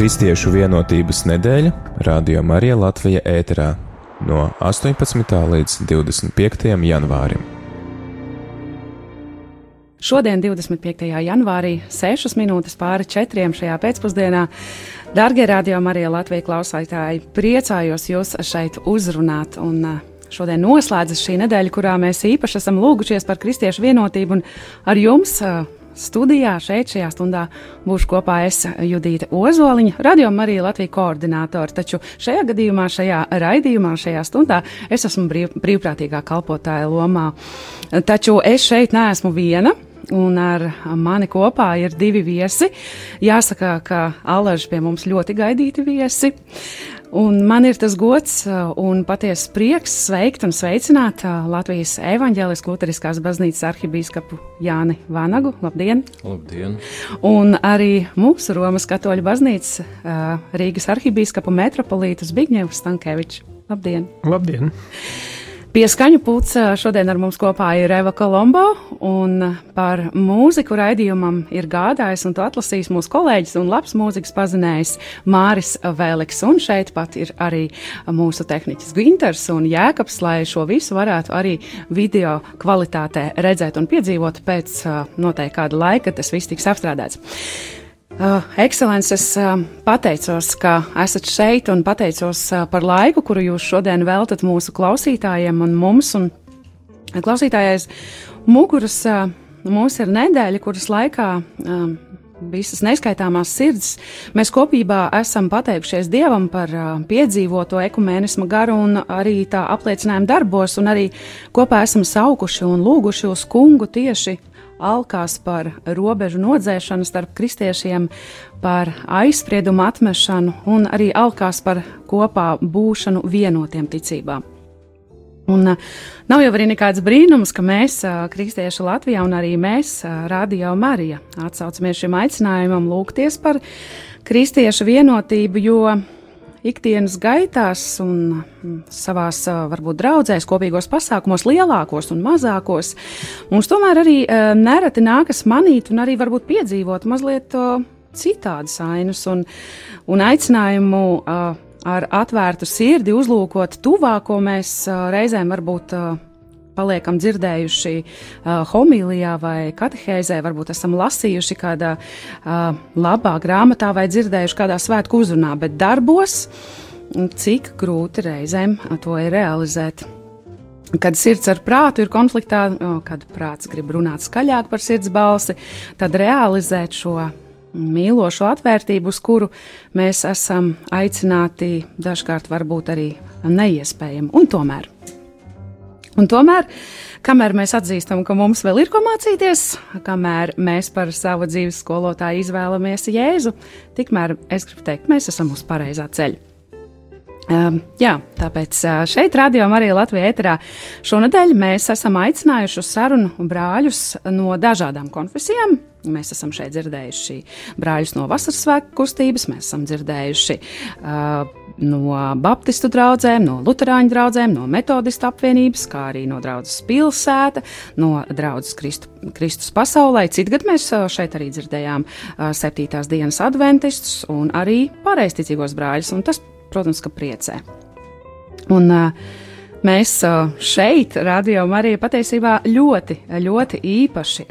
Kristiešu vienotības nedēļa Radio Marija Latvija ēterā no 18. līdz 25. janvārim. Šodien, 25. janvārī, 6 minūtes pāri 4. šajā pēcpusdienā, darbie radio Marija Latvijas klausītāji, priecājos jūs šeit uzrunāt. Un, uh, Šodien noslēdzas šī nedēļa, kurā mēs īpaši esam lūgušies par kristiešu vienotību, un ar jums uh, studijā šeit, šajā stundā, būšu kopā es, Judīta Ozoliņa, radio Marija Latvijas koordinātore. Taču šajā gadījumā, šajā raidījumā, šajā stundā es esmu brīv, brīvprātīgā kalpotāja lomā. Taču es šeit neesmu viena un ar mani kopā ir divi viesi. Jāsaka, ka Alaži pie mums ļoti gaidīti viesi. Un man ir tas gods uh, un patiesa prieks sveikt un sveicināt uh, Latvijas evaņģēliskās Lutheriskās baznīcas arhibīskapu Jāni Vanagu. Labdien! Labdien! Un arī mūsu Romas katoļu baznīcas uh, Rīgas arhibīskapu metropolītu Zbigņevu Stankeviču. Labdien! Labdien! Pieskaņu pulca šodien ar mums kopā ir Eva Kolombo, un par mūziku raidījumam ir gādājis un to atlasījis mūsu kolēģis un labs mūzikas pazinējs Māris Vēliks. Un šeit pat ir arī mūsu tehniķis Ginters un Jēkabs, lai šo visu varētu arī video kvalitātē redzēt un piedzīvot pēc noteikti kāda laika, tas viss tiks apstrādāts. Uh, Ekscelences, es uh, pateicos, ka esat šeit un pateicos uh, par laiku, kuru jūs šodien veltat mūsu klausītājiem un mums. Un klausītājais muguras mums ir nedēļa, kuras laikā visas neskaitāmās sirds. Mēs kopībā esam pateikušies Dievam par piedzīvoto ekumēnismu garu un arī tā apliecinājumu darbos, un arī kopā esam saukuši un lūguši uz kungu tieši alkās par robežu nodzēšanu starp kristiešiem, par aizspriedumu atmešanu un arī alkās par kopā būšanu vienotiem ticībā. Un nav jau arī nekāds brīnums, ka mēs, kristieši Latvijā, un arī mēs, Radio Marija, atsaucamies šim aicinājumam lūgties par kristiešu vienotību, jo ikdienas gaitās un mm, savās, varbūt, draudzēs, kopīgos pasākumos, lielākos un mazākos, mums tomēr arī nereti nākas manīt un arī varbūt piedzīvot mazliet citādas ainas un, un aicinājumu ar atvērtu sirdi uzlūkot tuvāko mēs reizēm varbūt paliekam dzirdējuši uh, homilijā vai katehēzē, varbūt esam lasījuši kādā uh, labā grāmatā vai dzirdējuši kādā svētku uzrunā, bet darbos cik grūti reizēm to ir realizēt. Kad sirds ar prātu ir konfliktā, kad prāts grib runāt skaļāk par sirds balsi, tad realizēt šo mīlošo atvērtību, uz kuru mēs esam aicināti dažkārt varbūt arī neiespējami. Un tomēr Un tomēr, kamēr mēs atzīstam, ka mums vēl ir ko mācīties, kamēr mēs par savu dzīves skolotāju izvēlamies Jēzu, tikmēr es gribu teikt, mēs esam uz pareizā ceļa. Um, jā, tāpēc šeit, Radio Marija Latvijā, ēterā šonadēļ mēs esam aicinājuši uz sarunu brāļus no dažādām konfesijām. Mēs esam šeit dzirdējuši brāļus no Vasaras svētku kustības, mēs esam dzirdējuši uh, no Baptistu draugiem, no Lutāņu draugiem, no Metodistu apvienības, kā arī no draudzes pilsēta, no draudzes Kristu, Kristus pasaulē. Citgad mēs šeit arī dzirdējām septītās dienas adventistus un arī pareizticīgos brāļus, un tas protams, ka priecē. Un, uh, Mēs šeit, Radio Marija, patiesībā ļoti, ļoti īpaši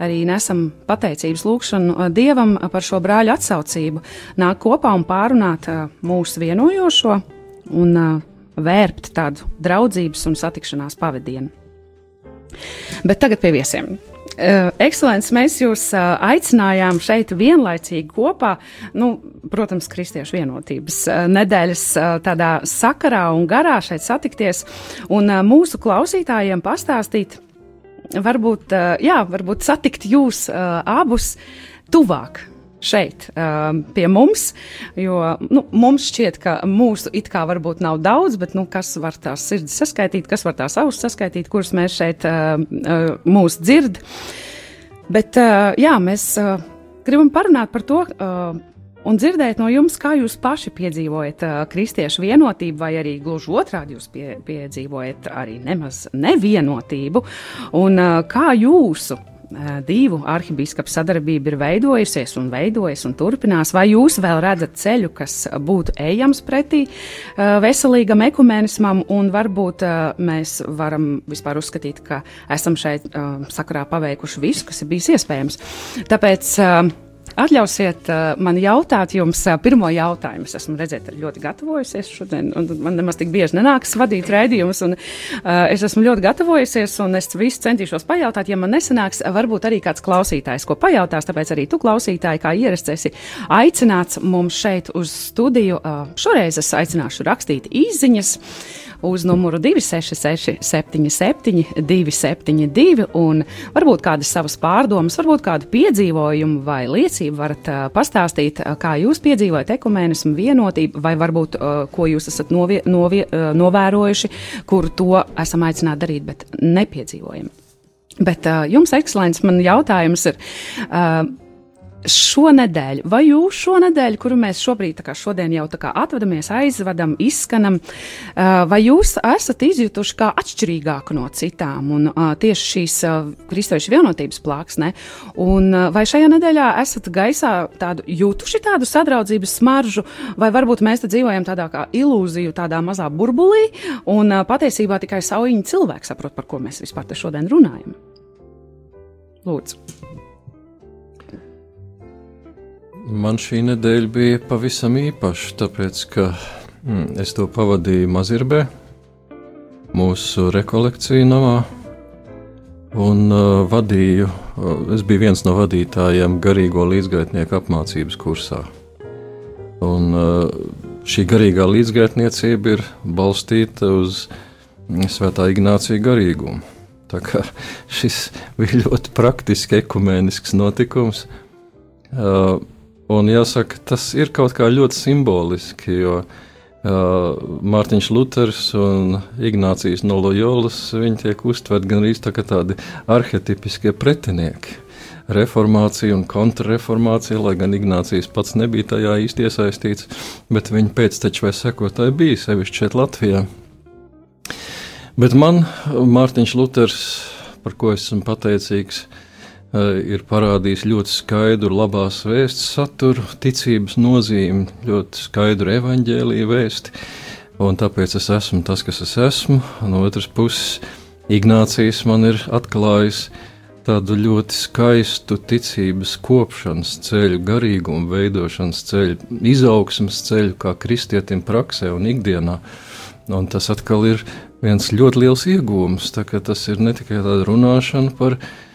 arī nesam pateicības lūgšanu Dievam par šo brāļu atsaucību, nāk kopā un pārunāt mūsu vienojošo un vērpt tādu draudzības un satikšanās pavadienu. Bet tagad pie viesiem. Uh, Ekscelents, mēs jūs uh, aicinājām šeit vienlaicīgi kopā, nu, protams, Kristiešu vienotības uh, nedēļas tādā sakarā un garā šeit satikties un mūsu klausītājiem pastāstīt, varbūt, jā, varbūt satikt jūs abus tuvāk šeit, um, pie mums. Jo nu, mums šķiet, ka mūsu it kā varbūt nav daudz, bet nu, kas var tās sirdis saskaitīt, kas var tās ausis saskaitīt, kuras mēs šeit uh, uh, mūs dzird. Bet uh, jā, mēs uh, gribam parunāt par to. Uh, un dzirdēt no jums, kā jūs paši piedzīvojat uh, kristiešu vienotību, vai arī gluži otrādi jūs pie, piedzīvojat arī nemaz nevienotību, un uh, kā jūsu divu arhibīskapu sadarbība ir veidojusies un veidojas un turpinās, vai jūs vēl redzat ceļu, kas būtu ejams pretī veselīgam ekumenismam, un varbūt mēs varam vispār uzskatīt, ka esam šeit sakarā paveikuši visu, kas ir bijis iespējams. Tāpēc Atļausiet uh, man jautāt jums uh, pirmo jautājumu. Es esmu redzēt, ļoti gatavojusies šodien, un man nemaz tik bieži nenāks vadīt raidījumus, un uh, es esmu ļoti gatavojusies, un es visu centīšos pajautāt. Ja man nesanāks, varbūt arī kāds klausītājs, ko pajautās, tāpēc arī tu klausītāji, kā ierasts, esi aicināts mums šeit uz studiju. Šoreiz es aicināšu rakstīt īziņas uz numuru 266, 77, 272, un varbūt kādas savas pārdomas, varbūt kādu piedzīvojumu vai liecību varat pastāstīt, kā jūs piedzīvojat ekumēnismu vienotību, vai varbūt ko jūs esat novie, novie, novērojuši, kur to esam aicināti darīt, bet nepiedzīvojam. Bet uh, jums, ekscelents, man jautājums ir. Uh, šonadēļ, vai jūs šonadēļ, kuru mēs šobrīd, šodien jau atvadamies, aizvedam, izskanam, vai jūs esat izjutuši kā atšķirīgāku no citām un tieši šīs kristiešu vienotības plāksnē, un vai šajā nedēļā esat gaisā tādu jūtuši tādu sadraudzības smaržu, vai varbūt mēs te dzīvojam tādā kā ilūziju, tādā mazā burbulī, un patiesībā tikai saujiņi cilvēki saprot, par ko mēs vispār te šodien runājam. Lūdzu. Man šī nedēļa bija pavisam īpaša, tāpēc ka mm, es to pavadīju Mazirbē, mūsu rekolekciju namā, un uh, vadīju, uh, es biju viens no vadītājiem garīgo līdzgaitnieku apmācības kursā. Un, uh, šī garīgā līdzgaitniecība ir balstīta uz Svētā Ignācija garīgumu. Tā kā šis bija ļoti praktisks ekumēnisks notikums. Uh, Un jāsaka, tas ir kaut kā ļoti simboliski, jo uh, Mārtiņš Luters un Ignācijas no Loyolas tiek uztverti gan arī tā tādi arhetipiskie pretinieki. Reformācija un kontrreformācija, lai gan Ignācijas pats nebija tajā īsti iesaistīts, bet viņa pēcteči vai sekotāji bija sevišķi šeit Latvijā. Bet man Mārtiņš Luters, par ko esmu pateicīgs, Eh, ir parādījis ļoti skaidru labās vēsts saturu, ticības nozīmi, ļoti skaidru evaņģēlīju vēsti. Un tāpēc es esmu tas, kas es esmu. No otras puses, Ignācijas man ir atklājis tādu ļoti skaistu ticības kopšanas ceļu, garīgumu veidošanas ceļu, izaugsmas ceļu, kā kristietim praksē un ikdienā. Un tas atkal ir viens ļoti liels iegūms. Tas ir ne tikai tāda runāšana par viņa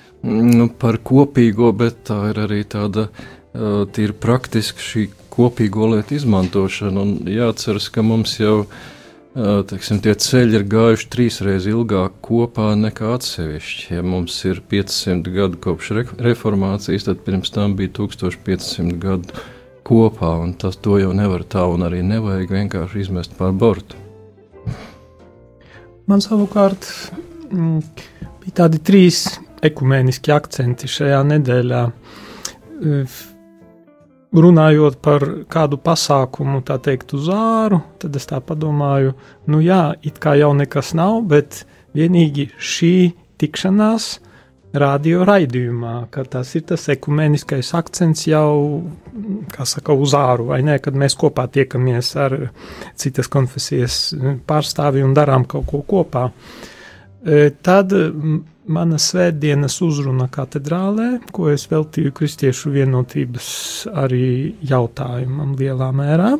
par kopīgo, bet tā ir arī tāda tīri praktiska šī kopīgo lietu izmantošana. Un jāatceras, ka mums jau teiksim, tie ceļi ir gājuši trīsreiz ilgāk kopā nekā atsevišķi. Ja mums ir 500 gadu kopš re reformācijas, tad pirms tam bija 1500 gadu kopā, un tas to jau nevar tā un arī nevajag vienkārši izmest pār bortu. Man savukārt mm, bija tādi trīs ekumēniski akcenti šajā nedēļā. Runājot par kādu pasākumu, tā teikt, uz āru, tad es tā padomāju, nu jā, it kā jau nekas nav, bet vienīgi šī tikšanās radio raidījumā, ka tas ir tas ekumeniskais akcents jau, kā saka, uz āru, vai ne, kad mēs kopā tiekamies ar citas konfesijas pārstāvi un darām kaut ko kopā. Tad mana svētdienas uzruna katedrālē, ko es veltīju kristiešu vienotības arī jautājumam lielā mērā,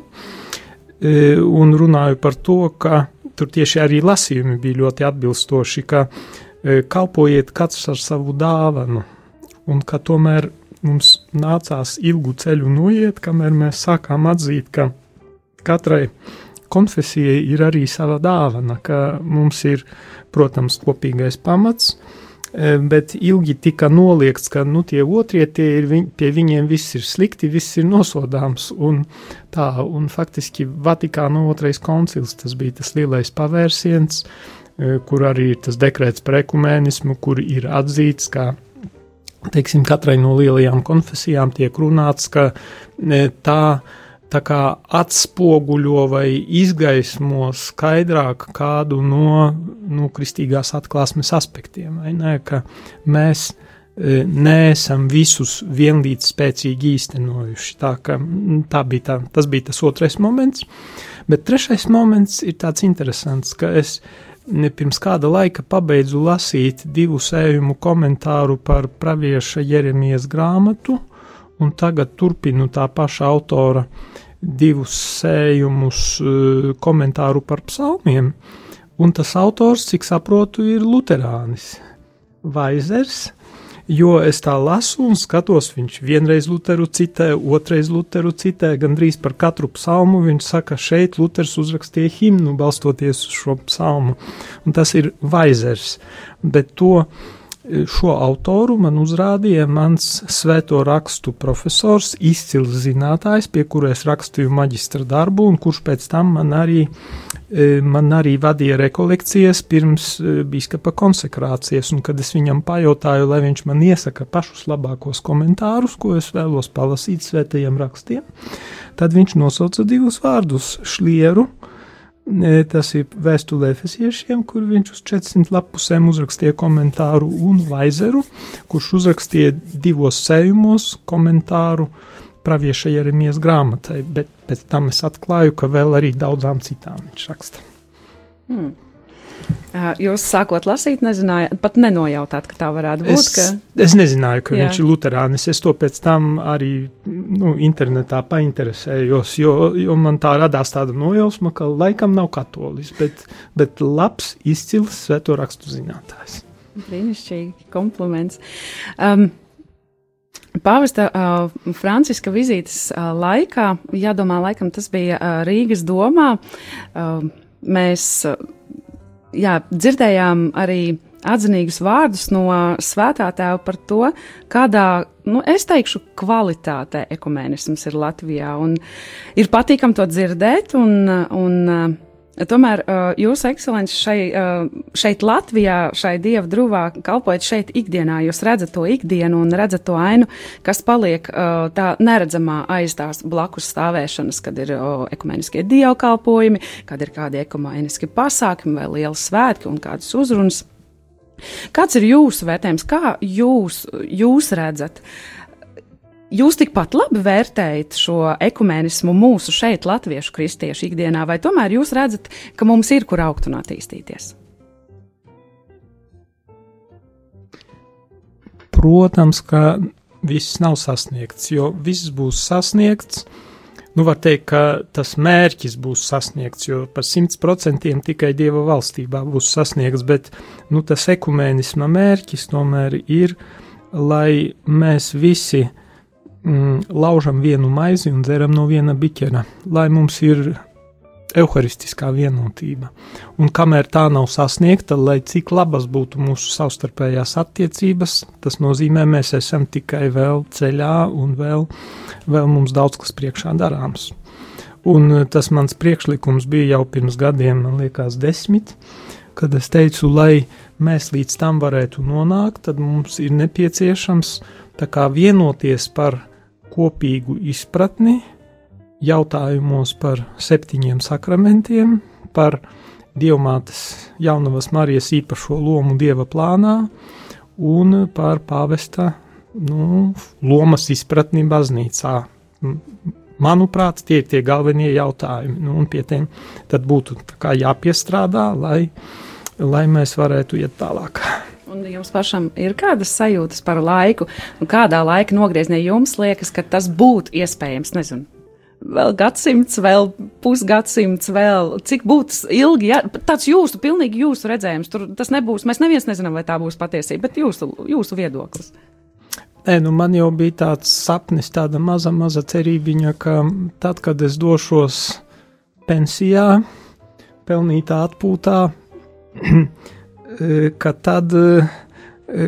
e, un runāju par to, ka tur tieši arī lasījumi bija ļoti atbilstoši, ka e, kalpojiet katrs ar savu dāvanu, un ka tomēr mums nācās ilgu ceļu noiet, kamēr mēs sākām atzīt, ka katrai konfesijai ir arī sava dāvana, ka mums ir, protams, kopīgais pamats, e, bet ilgi tika noliegts, ka nu, tie otrie tie ir, viņ, pie viņiem viss ir slikti, viss ir nosodāms. Un tā, un faktiski Vatikāna otrais koncils tas bija tas lielais pavērsiens, e, kur arī ir tas dekrēts par ekumēnismu, kur ir atzīts, ka teiksim, katrai no lielajām konfesijām tiek runāts, ka e, tā kā atspoguļo vai izgaismo skaidrāk kādu no nu, kristīgās atklāsmes aspektiem. Ne, ka mēs neesam visus vienlīdz spēcīgi īstenojuši. Tā, ka, tā bija tā, tas bija tas otrais moments. Bet trešais moments ir tāds interesants, ka es pirms kāda laika pabeidzu lasīt divu sējumu komentāru par pravieša Jeremijas grāmatu, un tagad turpinu tā paša autora divus sējumus komentāru par psalmiem, un tas autors, cik saprotu, ir Luterānis Vaizers, jo es tā lasu un skatos, viņš vienreiz Lutheru citē, otrreiz Lutheru citē, gandrīz par katru psalmu viņš saka, šeit Luters uzrakstīja himnu, balstoties uz šo psalmu, un tas ir Vaizers, bet to šo autoru man uzrādīja mans svēto rakstu profesors, izcils zinātājs, pie kura es rakstīju maģistra darbu, un kurš pēc tam man arī, e, man arī vadīja rekolekcijas pirms e, biskapa konsekrācijas, un kad es viņam pajautāju, lai viņš man iesaka pašus labākos komentārus, ko es vēlos palasīt svētajiem rakstiem, tad viņš nosauca divus vārdus - šlieru, Tas ir vēstulē Efesiešiem, kur viņš uz 400 lapusēm uzrakstīja komentāru, un Vaizeru, kurš uzrakstīja divos sējumos komentāru pravieša Jeremijas grāmatai, bet pēc tam es atklāju, ka vēl arī daudzām citām viņš raksta. Hmm. Jūs sākot lasīt, nezinājāt, pat nenojautāt, ka tā varētu būt. Es, ka... es nezināju, ka jā. viņš ir luterānis. Es to pēc tam arī nu, internetā painteresējos, jo, jo man tā radās tāda nojausma, ka laikam nav katolis, bet, bet labs, izcils svēto rakstu zinātājs. Brīnišķīgi kompliments. Um, Pāvesta uh, Franciska vizītes uh, laikā, jādomā, laikam tas bija uh, Rīgas domā, uh, mēs. Uh, jā, dzirdējām arī atzinīgus vārdus no svētā tēva par to, kādā, nu, es teikšu, kvalitātē ekumēnisms ir Latvijā. Un ir patīkam to dzirdēt, un, un Tomēr jūs, ekscelenci, šai, šeit Latvijā, šai dieva drūvā, kalpojat šeit ikdienā, jūs redzat to ikdienu un redzat to ainu, kas paliek tā neredzamā aiz tās blakus stāvēšanas, kad ir ekumeniskie dievkalpojumi, kad ir kādi ekumeniski pasākumi vai lieli svētki un kādas uzrunas. Kāds ir jūsu vērtējums, kā jūs, jūs redzat? Uh, Jūs tikpat labi vērtējat šo ekumēnismu mūsu šeit, latviešu kristiešu ikdienā, vai tomēr jūs redzat, ka mums ir kur augt un attīstīties? Protams, ka viss nav sasniegts, jo viss būs sasniegts. Nu, var teikt, ka tas mērķis būs sasniegts, jo par 100% tikai Dieva valstībā būs sasniegts, bet nu, tas ekumēnisma mērķis tomēr ir, lai mēs visi uh, mm, laužam vienu maizi un dzeram no viena biķera, lai mums ir evaharistiskā vienotība. Un kamēr tā nav sasniegta, lai cik labas būtu mūsu savstarpējās attiecības, tas nozīmē, mēs esam tikai vēl ceļā un vēl, vēl mums daudz kas priekšā darāms. Un eh, tas mans priekšlikums bija jau pirms gadiem, man liekas, desmit, kad es teicu, lai mēs līdz tam varētu nonākt, tad mums ir nepieciešams vienoties par kopīgu izpratni jautājumos par septiņiem sakramentiem, par Dievmātes jaunavas Marijas īpašo lomu Dieva plānā un par pāvesta nu, lomas izpratni baznīcā. Manuprāt, tie ir tie galvenie jautājumi, nu, un pie tiem būtu jāpiestrādā, lai, lai mēs varētu iet tālāk. Un jums pašam ir kādas sajūtas par laiku, un kādā laika nogriezienā jums liekas, ka tas būtu iespējams, nezinu, vēl gadsimts, vēl pusgadsimts, vēl cik būtu ilgi. Jā, tāds jūsu, pilnīgi jūsu redzējums. Tur tas nebūs. Mēs neviens nezinām, vai tā būs patiesība, bet jūsu, jūsu viedoklis. Nē, nu man jau bija tāds sapnis, tāda maza, maza cerībiņa, ka tad, kad es došos pensijā, pelnītā atpūtā, ka tad,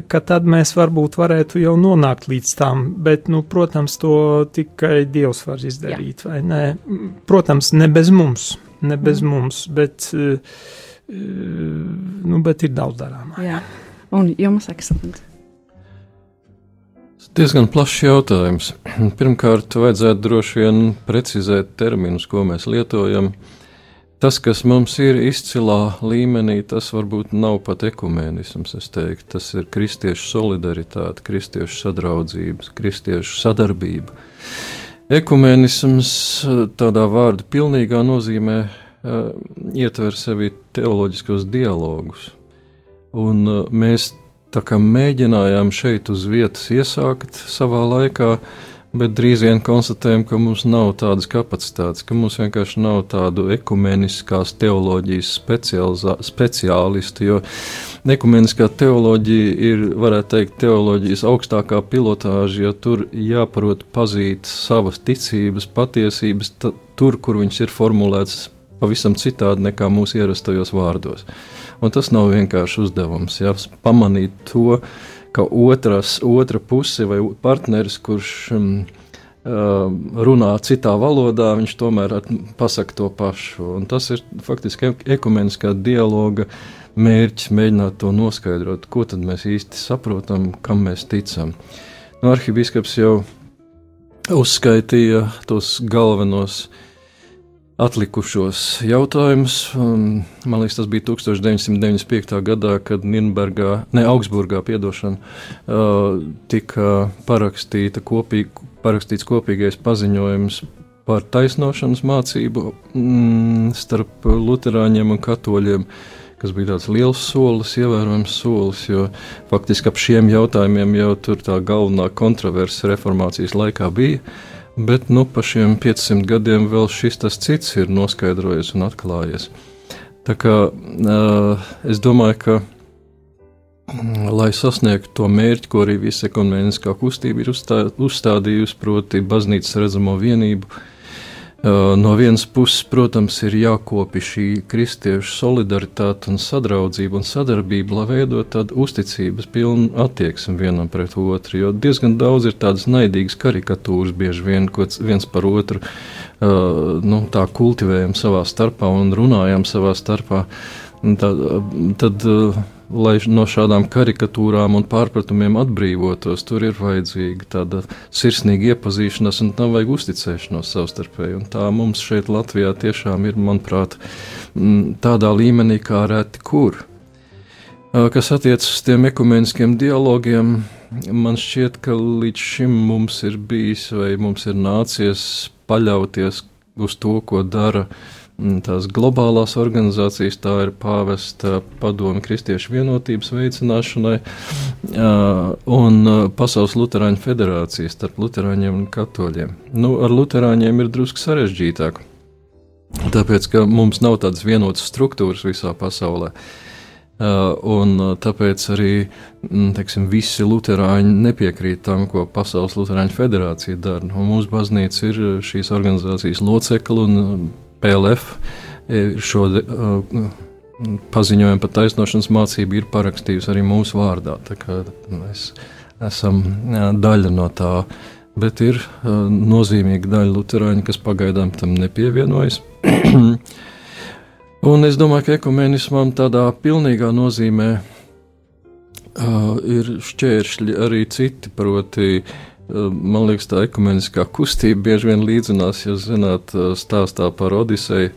ka tad mēs varbūt varētu jau nonākt līdz tam, bet, nu, protams, to tikai Dievs var izdarīt, Jā. vai ne? Protams, ne bez mums, ne bez mm. mums, bet, nu, bet ir daudz darāmā. Jā, un jums, ekscelents. Diezgan plašs jautājums. Pirmkārt, vajadzētu droši vien precizēt terminus, ko mēs lietojam. Tas, kas mums ir izcilā līmenī, tas varbūt nav pat ekumēnisms. Tas ir kristiešu solidaritāte, kristiešu sadraudzība, kristiešu sadarbība. Ekumēnisms tādā vārda pilnīgā nozīmē uh, ietver sevi teoloģiskos dialogus. Un uh, mēs tā kā mēģinājām šeit uz vietas iesākt savā laikā, uh, Bet drīz vien konstatējam, ka mums nav tādas kapacitātes, ka mums vienkārši nav tādu ekumeniskās teoloģijas speciālistu. Jo ekumeniskā teoloģija ir, varētu teikt, teoloģijas augstākā pilotāža, jo tur jāprot pazīt savas ticības, patiesības, tur, kur viņas ir formulētas pavisam citādi nekā mūsu ierastajos vārdos. Un tas nav vienkārši uzdevums, jā, pamanīt to ka otras, otra puse vai partneris, kurš um, runā citā valodā, viņš tomēr pasaka to pašu. Un tas ir faktiski ekumeniskā dialoga mērķis, mēģināt to noskaidrot, ko tad mēs īsti saprotam, kam mēs ticam. Nu, Arhibīskaps jau uzskaitīja tos galvenos uh, atlikušos jautājumus. Man liekas, tas bija 1995. gadā, kad Nīderlandē, ne Augsburgā, piedošana, tika parakstīta kopīgi, parakstīts kopīgais paziņojums par taisnošanas mācību mm, starp luterāņiem un katoļiem. Tas bija tāds liels solis, ievērojams solis, jo faktiski ap šiem jautājumiem jau tā galvenā kontroverse reformācijas laikā bija. Uh, Bet nu, pa šiem 500 gadiem vēl šis tas cits ir noskaidrojies un atklājies. Tā kā uh, es domāju, ka, mm, lai sasniegtu to mērķi, ko arī visa ekumeniskā kustība ir uzstā, uzstādījusi, proti, baznīcas redzamo vienību, Uh, no vienas puses, protams, ir jākopi šī kristiešu solidaritāte un sadraudzība un sadarbība, lai veidotu tādu uzticības pilnu attieksmi vienam pret otru. Jo diezgan daudz ir tādas naidīgas karikatūras, bieži vien viens par otru uh, nu, tā kultivējam savā starpā un runājam savā starpā. Tad, tad uh, lai no šādām karikatūrām un pārpratumiem atbrīvotos, tur ir vajadzīga tāda sirsnīga iepazīšanās un tam vajag uzticēšanos savstarpēji. Un tā mums šeit Latvijā tiešām ir, manuprāt, tādā līmenī kā reti kur. Kas attiecas uz tiem ekumeniskiem dialogiem, man šķiet, ka līdz šim mums ir bijis vai mums ir nācies paļauties uz to, ko dara uh, tās globālās organizācijas, tā ir pāvesta padome kristiešu vienotības veicināšanai un Pasaules Lutāņu federācija starp Lutāņiem un Katoļiem. Nu, ar Lutāņiem ir drusku sarežģītāk, tāpēc ka mums nav tādas vienotas struktūras visā pasaulē. Uh, un tāpēc arī mm, teiksim, visi luterāņi nepiekrīt tam, ko Pasaules Lutāņu federācija dara. Un mūsu baznīca ir šīs organizācijas locekla un PLF šo uh, paziņojumu par taisnošanas mācību ir parakstījusi arī mūsu vārdā. Mēs esam daļa no tā, bet ir nozīmīga daļa luterāņu, kas pagaidām tam nepievienojas. Un es domāju, ka ekumenismam tādā pilnīgā nozīmē uh, ir šķēršļi arī citi, proti, uh, Man liekas, tā ekumeniskā kustība bieži vien līdzinās, ja zināt, stāstā par Odiseju,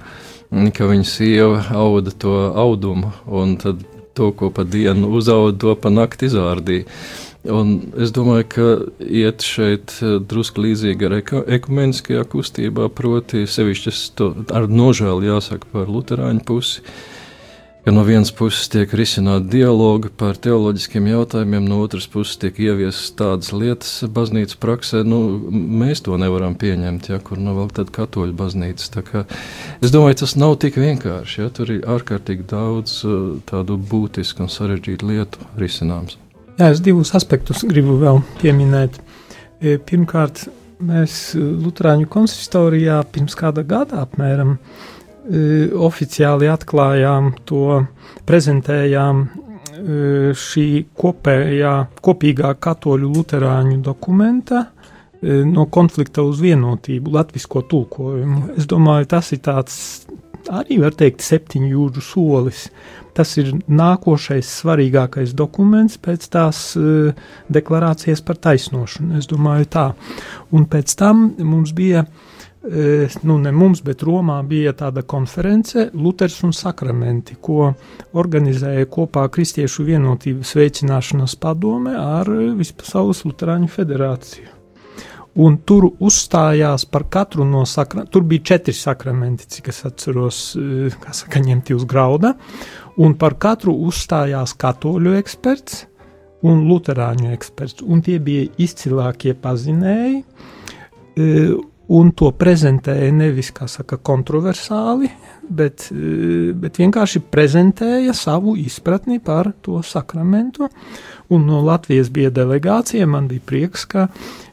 ka viņa sieva auda to audumu, un tad to, ko pa dienu uzauga, to pa nakti izārdīja. Un es domāju, ka iet šeit drusku līdzīgi ar ekumeniskajā kustībā, proti, sevišķi ar nožēlu jāsaka par Lutāņu pusi. Uh, ka no vienas puses tiek risināta dialoga par teoloģiskiem jautājumiem, no otras puses tiek ieviestas tādas lietas baznīcas praksē, nu, mēs to nevaram pieņemt, ja kur nav nu vēl tāda katoļu baznīca. Es domāju, tas nav tik vienkārši, ja tur ir ārkārtīgi daudz uh, tādu būtisku un sarežģītu lietu risināms. Jā, es divus aspektus gribu vēl pieminēt. E, pirmkārt, mēs Lutāņu konsistorijā pirms kāda gada apmēram E, oficiāli atklājām to, prezentējām šī kopējā, kopīgā katoļu luterāņu dokumenta no konflikta uz vienotību, latvisko tulkojumu. Es domāju, tas ir tāds arī, var teikt, septiņu jūdžu solis. Tas ir nākošais svarīgākais dokuments pēc tās uh, deklarācijas par taisnošanu. Es domāju tā. Un pēc tam mums bija uh, nu ne mums, bet Romā bija tāda konference Luters un sakramenti, ko organizēja kopā Kristiešu vienotības veicināšanas padome ar Vispasaules Luterāņu federāciju. Un tur uzstājās par katru no sakramentiem. Tur bija četri sakramenti, cik es atceros, kā saka, ņemti uz grauda. Un par katru uzstājās katoļu eksperts un luterāņu eksperts. Un tie bija izcilākie pazinēji un to prezentēja nevis, saka, kontroversāli, bet, eh, bet vienkārši prezentēja savu izpratni par to sakramentu. Un no Latvijas bija delegācija, man bija prieks, ka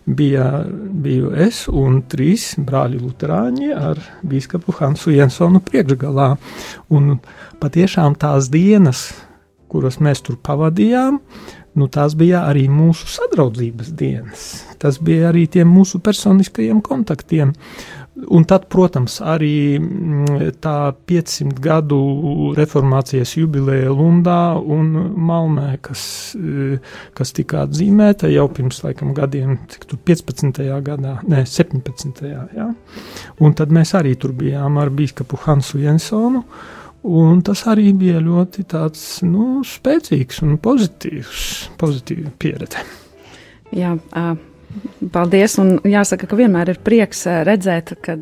bija, biju es un trīs brāļi Lutāņi ar biskupu Hansu Jensonu priekšgalā. Un patiešām tās dienas, kuras mēs tur pavadījām, nu, tās bija arī mūsu sadraudzības dienas. Tas bija arī tiem mūsu personiskajiem kontaktiem. Un tad, protams, arī mm, tā 500 gadu reformācijas jubileja Lundā un Malmē, kas, eh, kas tika atzīmēta jau pirms laikam gadiem, cik tur 15. gadā, ne 17. jā. Un tad mēs arī tur bijām ar bīskapu Hansu Jensonu. Un tas arī bija ļoti tāds, nu, spēcīgs un pozitīvs, pozitīva pieredze. Jā, uh, Paldies! Un jāsaka, ka vienmēr ir prieks eh, redzēt, ka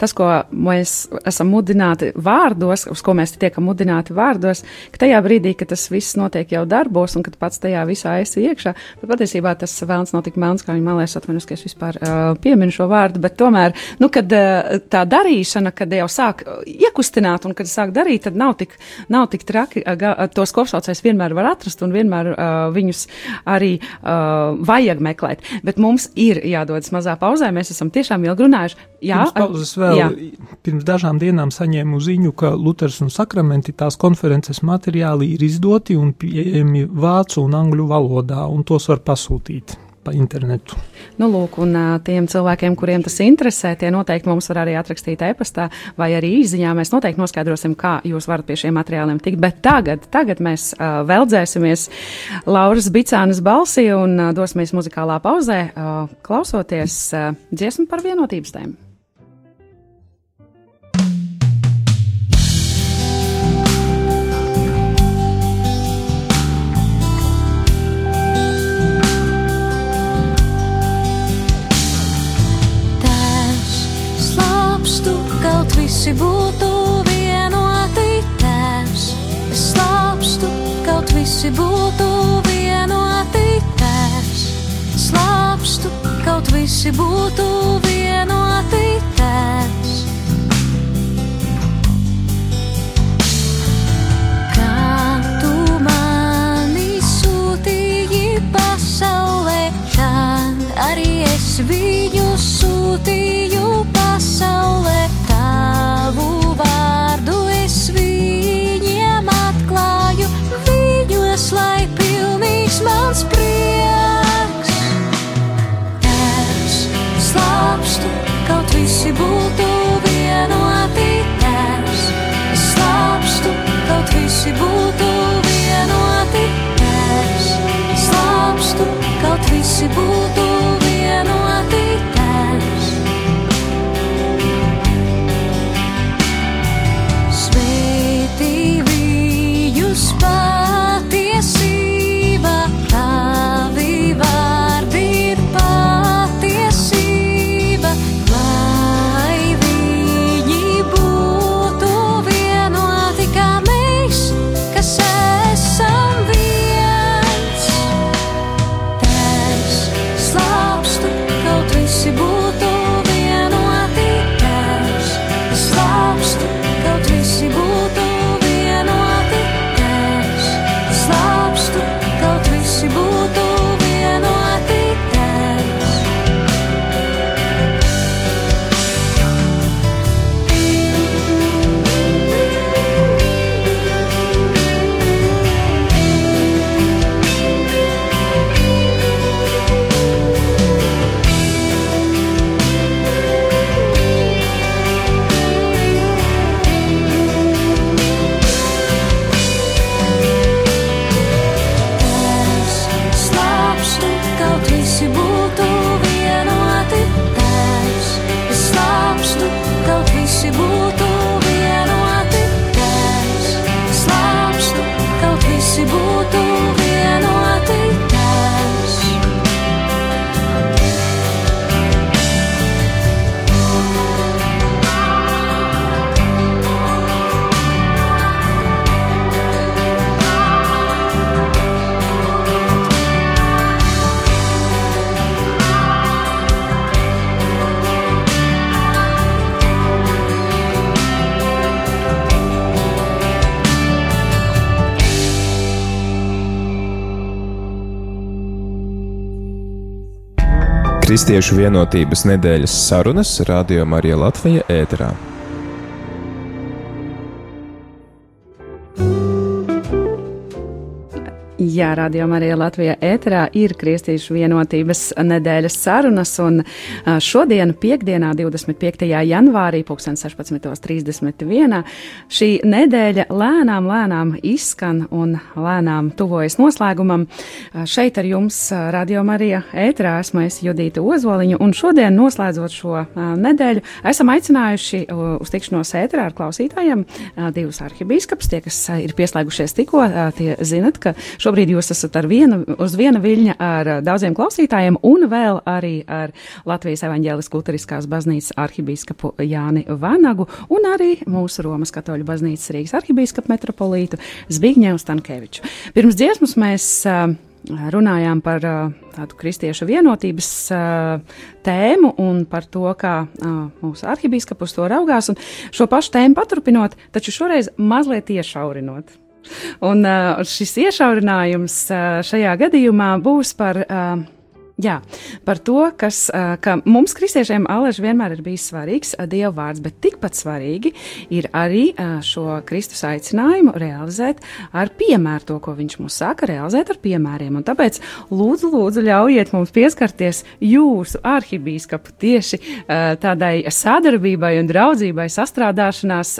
tas, ko mēs esam mudināti vārdos, uz ko mēs tiekam mudināti vārdos, ka tajā brīdī, kad tas viss notiek jau darbos un kad pats tajā visā esi iekšā, bet patiesībā tas vēlns nav tik melns, kā viņa malēs atvainojos, ka es vispār uh, pieminu šo vārdu, bet tomēr, nu, kad uh, tā darīšana, kad jau sāk iekustināt un kad sāk darīt, tad nav tik, nav tik traki, uh, tos kopsaucējs vienmēr var atrast un vienmēr uh, viņus arī uh, vajag meklēt. Bet mums ir jādodas mazā pauzē. Mēs esam tiešām ilgi runājuši. Jā, pirms pauzes vēl jā. pirms dažām dienām saņēmu ziņu, ka Luters un Sakramenti tās konferences materiāli ir izdoti un pieejami vācu un angļu valodā, un tos var pasūtīt pa internetu. Nu, lūk, un tiem cilvēkiem, kuriem tas interesē, tie noteikti mums var arī atrakstīt e-pastā vai arī īziņā. Mēs noteikti noskaidrosim, kā jūs varat pie šiem materiāliem tikt. Bet tagad, tagad mēs uh, veldzēsimies Lauras Bicānas balsī un uh, dosimies muzikālā pauzē, uh, klausoties uh, dziesmu par vienotības tēmu. Visi būtu vienoti tēvs. Es slāpstu, kaut visi būtu vienoti tēvs. Slāpstu, kaut visi būtu vienoti tēvs. Pasaulē, tā arī es viņu sūtīju visi būtu vienoti. Tēvs, slāpstu, kaut visi būtu vienoti. Tēvs, slāpstu, kaut visi būtu Kristiešu vienotības nedēļas sarunas Radio Marija Latvija ēterā. Jā, Radio Marija Latvijā ēterā ir Kristīšu vienotības nedēļas sarunas, un šodien, piekdienā, 25. janvārī, 16.31. šī nedēļa lēnām, lēnām izskan un lēnām tuvojas noslēgumam. Šeit ar jums Radio Marija ēterā esmu es Judīta Ozoliņa, un šodien, noslēdzot šo nedēļu, esam aicinājuši uz tikšanos ēterā ar klausītājiem divus arhibīskapus, tie, kas ir pieslēgušies tikko, tie zinat, ka šo Šobrīd jūs esat vienu, uz viena viļņa ar daudziem klausītājiem un vēl arī ar Latvijas evaņģēliskās luteriskās baznīcas arhibīskapu Jāni Vanagu un arī mūsu Romas katoļu baznīcas Rīgas arhibīskapu metropolītu Zbigņevu Stankeviču. Pirms dziesmas mēs uh, runājām par uh, tādu kristiešu vienotības tēmu un par to, kā mūsu arhibīskaps to raugās. Šo pašu tēmu paturpinot, taču šoreiz mazliet iešaurinot. Un uh, šis iešaurinājums uh, šajā gadījumā būs par. Jā, par to, kas, ka mums, kristiešiem, Aleģis vienmēr ir bijis svarīgs Dieva vārds, bet tikpat svarīgi ir arī šo Kristus aicinājumu realizēt ar piemēru, to, ko viņš mums saka, realizēt ar piemēriem. Un tāpēc lūdzu, lūdzu, ļaujiet mums pieskarties jūsu arhibīskapu tieši tādai sadarbībai un draudzībai, sastrādāšanās,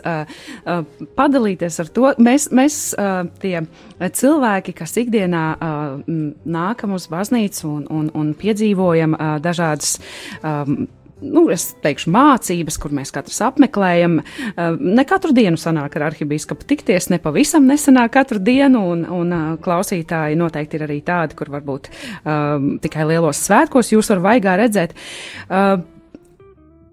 padalīties ar to. Mēs, mēs tie cilvēki, kas ikdienā nākam uz baznīcu un, un, un un piedzīvojam uh, dažādas. Um, nu, es teikšu, mācības, kur mēs katrs apmeklējam. Ne katru dienu sanāk ar arhibīskapu tikties, ne pavisam nesanāk katru dienu, un, un klausītāji noteikti ir arī tādi, kur varbūt um, tikai lielos svētkos jūs varat vaigā redzēt. Uh,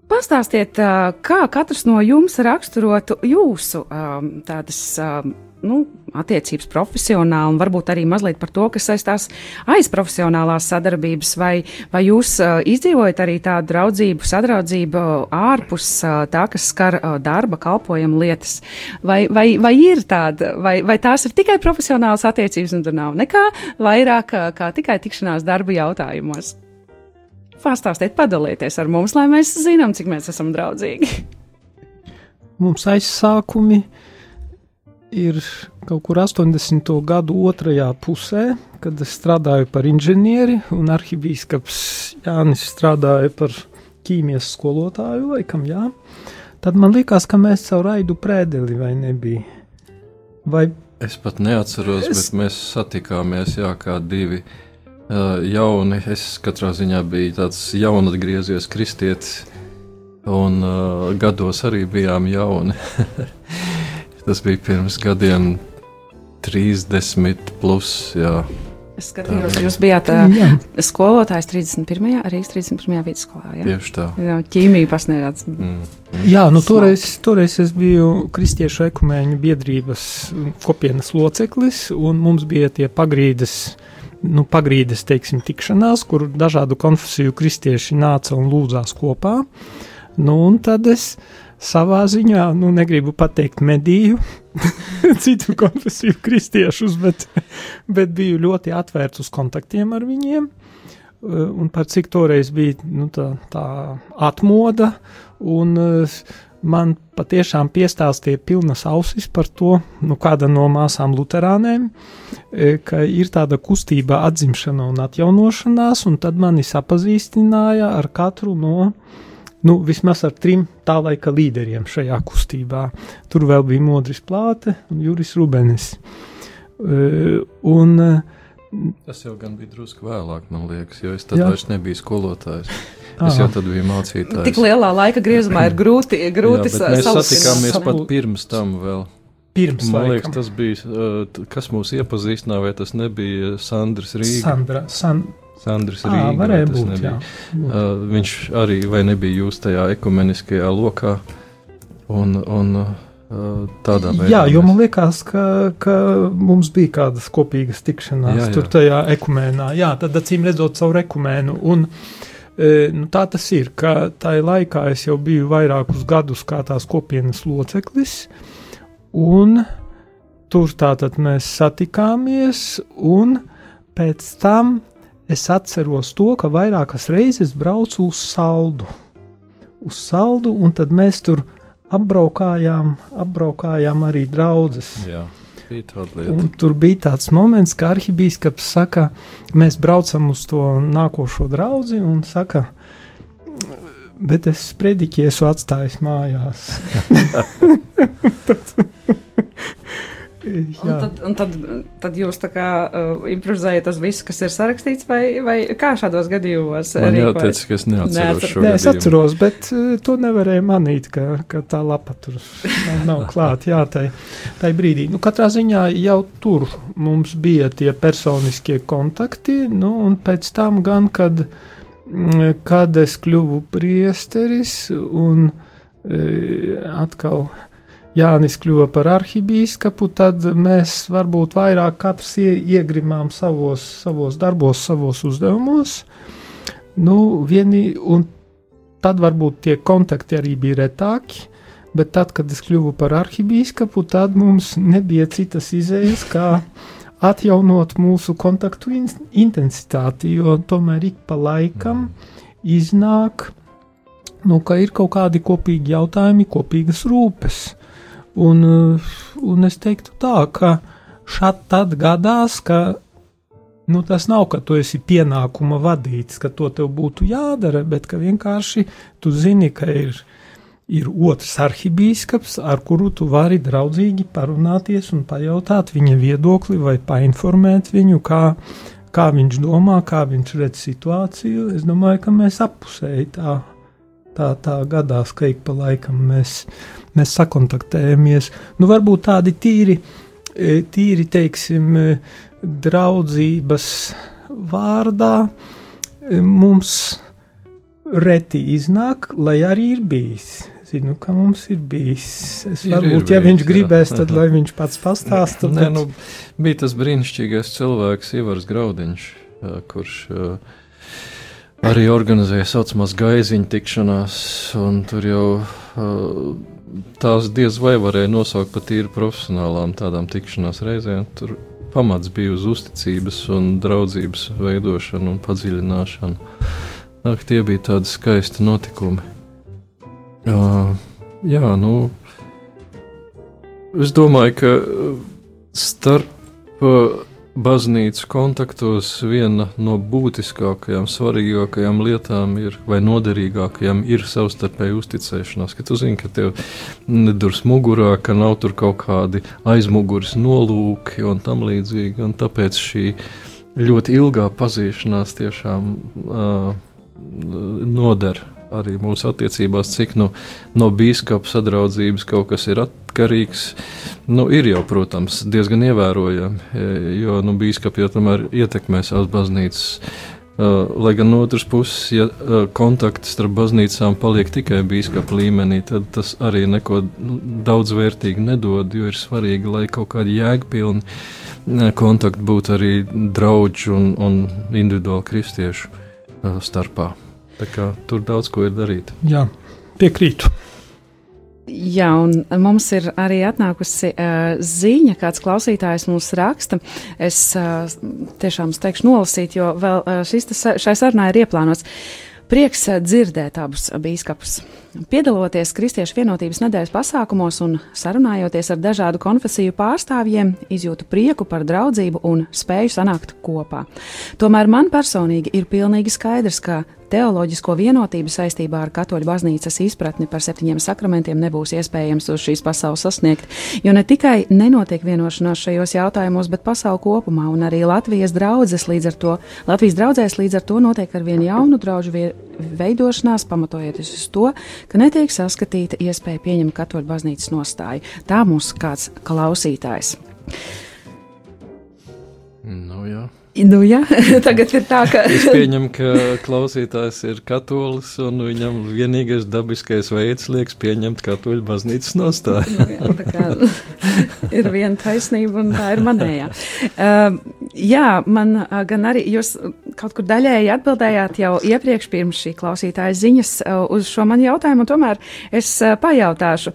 Pastāstiet, kā katrs no jums raksturotu jūsu um, tādas um, nu, attiecības profesionāli, un varbūt arī mazliet par to, kas saistās aiz profesionālās sadarbības, vai, vai jūs uh, izdzīvojat arī tādu draudzību, sadraudzību ārpus uh, tā, kas skar uh, darba, kalpojumu lietas, vai, vai, vai ir tāda, vai, vai tās ir tikai profesionālas attiecības, un tur nav nekā vairāk kā, kā tikai tikšanās darba jautājumos. Pastāstiet, padalieties ar mums, lai mēs zinām, cik mēs esam draudzīgi. Mums aizsākumi uh, ir kaut kur 80. gadu otrajā pusē, kad es strādāju par inženieri, un arhibīskaps Jānis strādāja par ķīmijas skolotāju, laikam, jā. Tad man likās, ka mēs caur raidu prēdeli vai nebija. Vai es pat neatceros, es... bet mēs satikāmies, jā, kā divi uh, jauni. Es katrā ziņā biju tāds jaunatgriezies kristietis, un uh, gados arī bijām jauni. Tas bija pirms gadiem 30 plus. Jā. Es skatījos, jūs bijāt uh, skolotājs 31. arī 31. vidusskolā. Jā? Tieši tā. Jā, ķīmija pasniedzās. Mm. Jā, nu toreiz, toreiz es biju Kristiešu ekumēņu biedrības kopienas loceklis, un mums bija tie pagrīdes, nu, pagrīdes, teiksim, tikšanās, kur dažādu konfesiju kristieši nāca un lūdzās kopā. Nu, un tad es savā ziņā, nu, negribu pateikt mediju, citu konfesiju kristiešus, bet, bet biju ļoti atvērts uz kontaktiem ar viņiem. Un par cik toreiz bija nu, tā, tā atmoda, un man patiešām piestāstīja pilnas ausis par to, nu, kāda no māsām Lutāniem, ka ir tāda kustība atzimšana un atjaunošanās, un tad mani sapazīstināja ar katru no uh, nu, vismaz ar trim tā laika līderiem šajā kustībā. Tur vēl bija Modris Plāte un Juris Rubenis. Uh, un, Tas jau gan bija drusku vēlāk, man liekas, jo es tad jā. vairs nebiju skolotājs. Es jau tad biju mācītājs. Tik lielā laika griezumā ir grūti, grūti jā, mēs satikāmies pat pirms tam vēl. Pirms man liekas, tas bija, kas mūs iepazīstināja, vai tas nebija Sandrs Rīga? Sandra, San, Sandrs Rīga. Varēja būt, nebija. jā. Uh, viņš arī vai nebija jūs tajā ekumeniskajā lokā un, un uh, tādā veidā. Jā, jo man liekas, ka, ka mums bija kādas kopīgas tikšanās jā, jā. tur tajā ekumēnā. Jā, tad acīm redzot savu ekumēnu. Un, e, nu, tā tas ir, ka tajā laikā es jau biju vairākus gadus kā tās kopienas loceklis, un tur tātad mēs satikāmies, un pēc tam es atceros to, ka vairākas reizes braucu uz saldu. Uz saldu, un tad mēs tur apbraukājām, apbraukājām arī draugus. Tur bija tāds moments, ka arhibīskaps saka, mēs braucam uz to nākošo draugu un saka, bet es sprediķi esmu atstājis mājās. Un tad, un tad, tad jūs tā kā uh, improvizējat tas viss, kas ir sarakstīts, vai, vai kā šādos gadījumos? Man rīkojas? jāteic, ka es neatceros Neatcer- šo Nē, es atceros, bet uh, to nevarēja manīt, ka, ka tā lapa tur nav, nav klāta. Jā, tai, tai brīdī. Nu, katrā ziņā jau tur mums bija tie personiskie kontakti, nu, un pēc tam gan, kad, mm, kad es kļuvu priesteris un e, atkal. Jānis kļuva par arhibīskapu, tad mēs varbūt vairāk katrs ie, iegrimām savos, savos darbos, savos uzdevumos. Nu, vieni, un tad varbūt tie kontakti arī bija retāki, bet tad, kad es kļuvu par arhibīskapu, tad mums nebija citas izējas, kā atjaunot mūsu kontaktu in intensitāti, jo tomēr ik pa laikam iznāk, nu, ka ir kaut kādi kopīgi jautājumi, kopīgas rūpes. Un, uh, un es teiktu tā, ka šādi tad gadās, ka nu, tas nav, ka tu esi pienākuma vadīts, ka to tev būtu jādara, bet ka vienkārši tu zini, ka ir, ir otrs arhibīskaps, ar kuru tu vari draudzīgi parunāties un pajautāt viņa viedokli vai painformēt viņu, kā, kā viņš domā, kā viņš redz situāciju. Es domāju, ka mēs appusēji tā, tā, tā gadās, ka ik pa laikam mēs, mēs sakontaktējamies. Nu, varbūt tādi tīri, e, tīri teiksim, e, draudzības vārdā e, mums reti iznāk, lai arī ir bijis. Zinu, ka mums ir bijis. Es Ir, varbūt, ir ja viņš bijis, jā. gribēs, tad lai viņš pats pastāsta. Nē, bet- nu, bija tas brīnišķīgais cilvēks, Ivars Graudiņš, kurš ā, arī organizēja saucamās gaiziņu tikšanās, un tur jau tās diez vai varēja nosaukt par tīri profesionālām tādām tikšanās reizēm. Tur pamats bija uz uzticības un draudzības veidošanu un padziļināšanu. Ak, tie bija tādi skaisti notikumi. Uh, jā, nu, es domāju, ka starp uh, baznīcas kontaktos viena no būtiskākajām, svarīgākajām lietām ir, vai noderīgākajām ir savstarpēja uzticēšanās. Ka tu zini, ka tev nedurs mugurā, ka nav tur kaut kādi aizmugures nolūki un tam līdzīgi. Un tāpēc šī ļoti ilgā pazīšanās tiešām uh, noder arī mūsu attiecībās, cik nu, no biskupa sadraudzības kaut kas ir atkarīgs. Nu, ir jau, protams, diezgan ievērojami, e, jo nu, biskupi jau tomēr ietekmē savas baznīcas. Uh, lai gan no otras puses, ja uh, kontakts starp baznīcām paliek tikai biskupa līmenī, tad tas arī neko daudz vērtīgi nedod, jo ir svarīgi, lai kaut kādi jēgpilni uh, kontakti būtu arī draugu un, un individuāli kristiešu starpā. Tur daudz ko ir darīt. Jā, piekrītu. Jā, un mums ir arī atnākusi uh, ziņa, kāds klausītājs mums raksta. Es uh, tiešām es teikšu nolasīt, jo vēl uh, šis, šai sarunai ir ieplānots. Prieks dzirdēt abus bīskapus. Piedaloties Kristiešu vienotības nedēļas pasākumos un sarunājoties ar dažādu konfesiju pārstāvjiem, izjūtu prieku par draudzību un spēju sanākt kopā. Tomēr man personīgi ir pilnīgi skaidrs, ka teoloģisko vienotību saistībā ar katoļu baznīcas izpratni par septiņiem sakramentiem nebūs iespējams uz šīs pasaules sasniegt, jo ne tikai nenotiek vienošanās šajos jautājumos, bet pasauli kopumā un arī Latvijas draudzes līdz ar to, Latvijas draudzēs līdz ar to notiek ar vien jaunu draugu veidošanās, pamatojoties uz to, ka netiek saskatīta iespēja pieņemt katoļu baznīcas nostāju. Tā mūs kāds klausītājs. Nu, jā. Nu, jā, tagad ir tā, ka. Es pieņemu, ka klausītājs ir katolis, un viņam vienīgais dabiskais veids liekas pieņemt katoļu baznīcas nostāju. Nu, ir viena taisnība, un tā ir manējā. Uh, jā, man uh, gan arī jūs kaut kur daļēji atbildējāt jau iepriekš pirms šī klausītāja ziņas uh, uz šo manu jautājumu, un tomēr es uh, pajautāšu,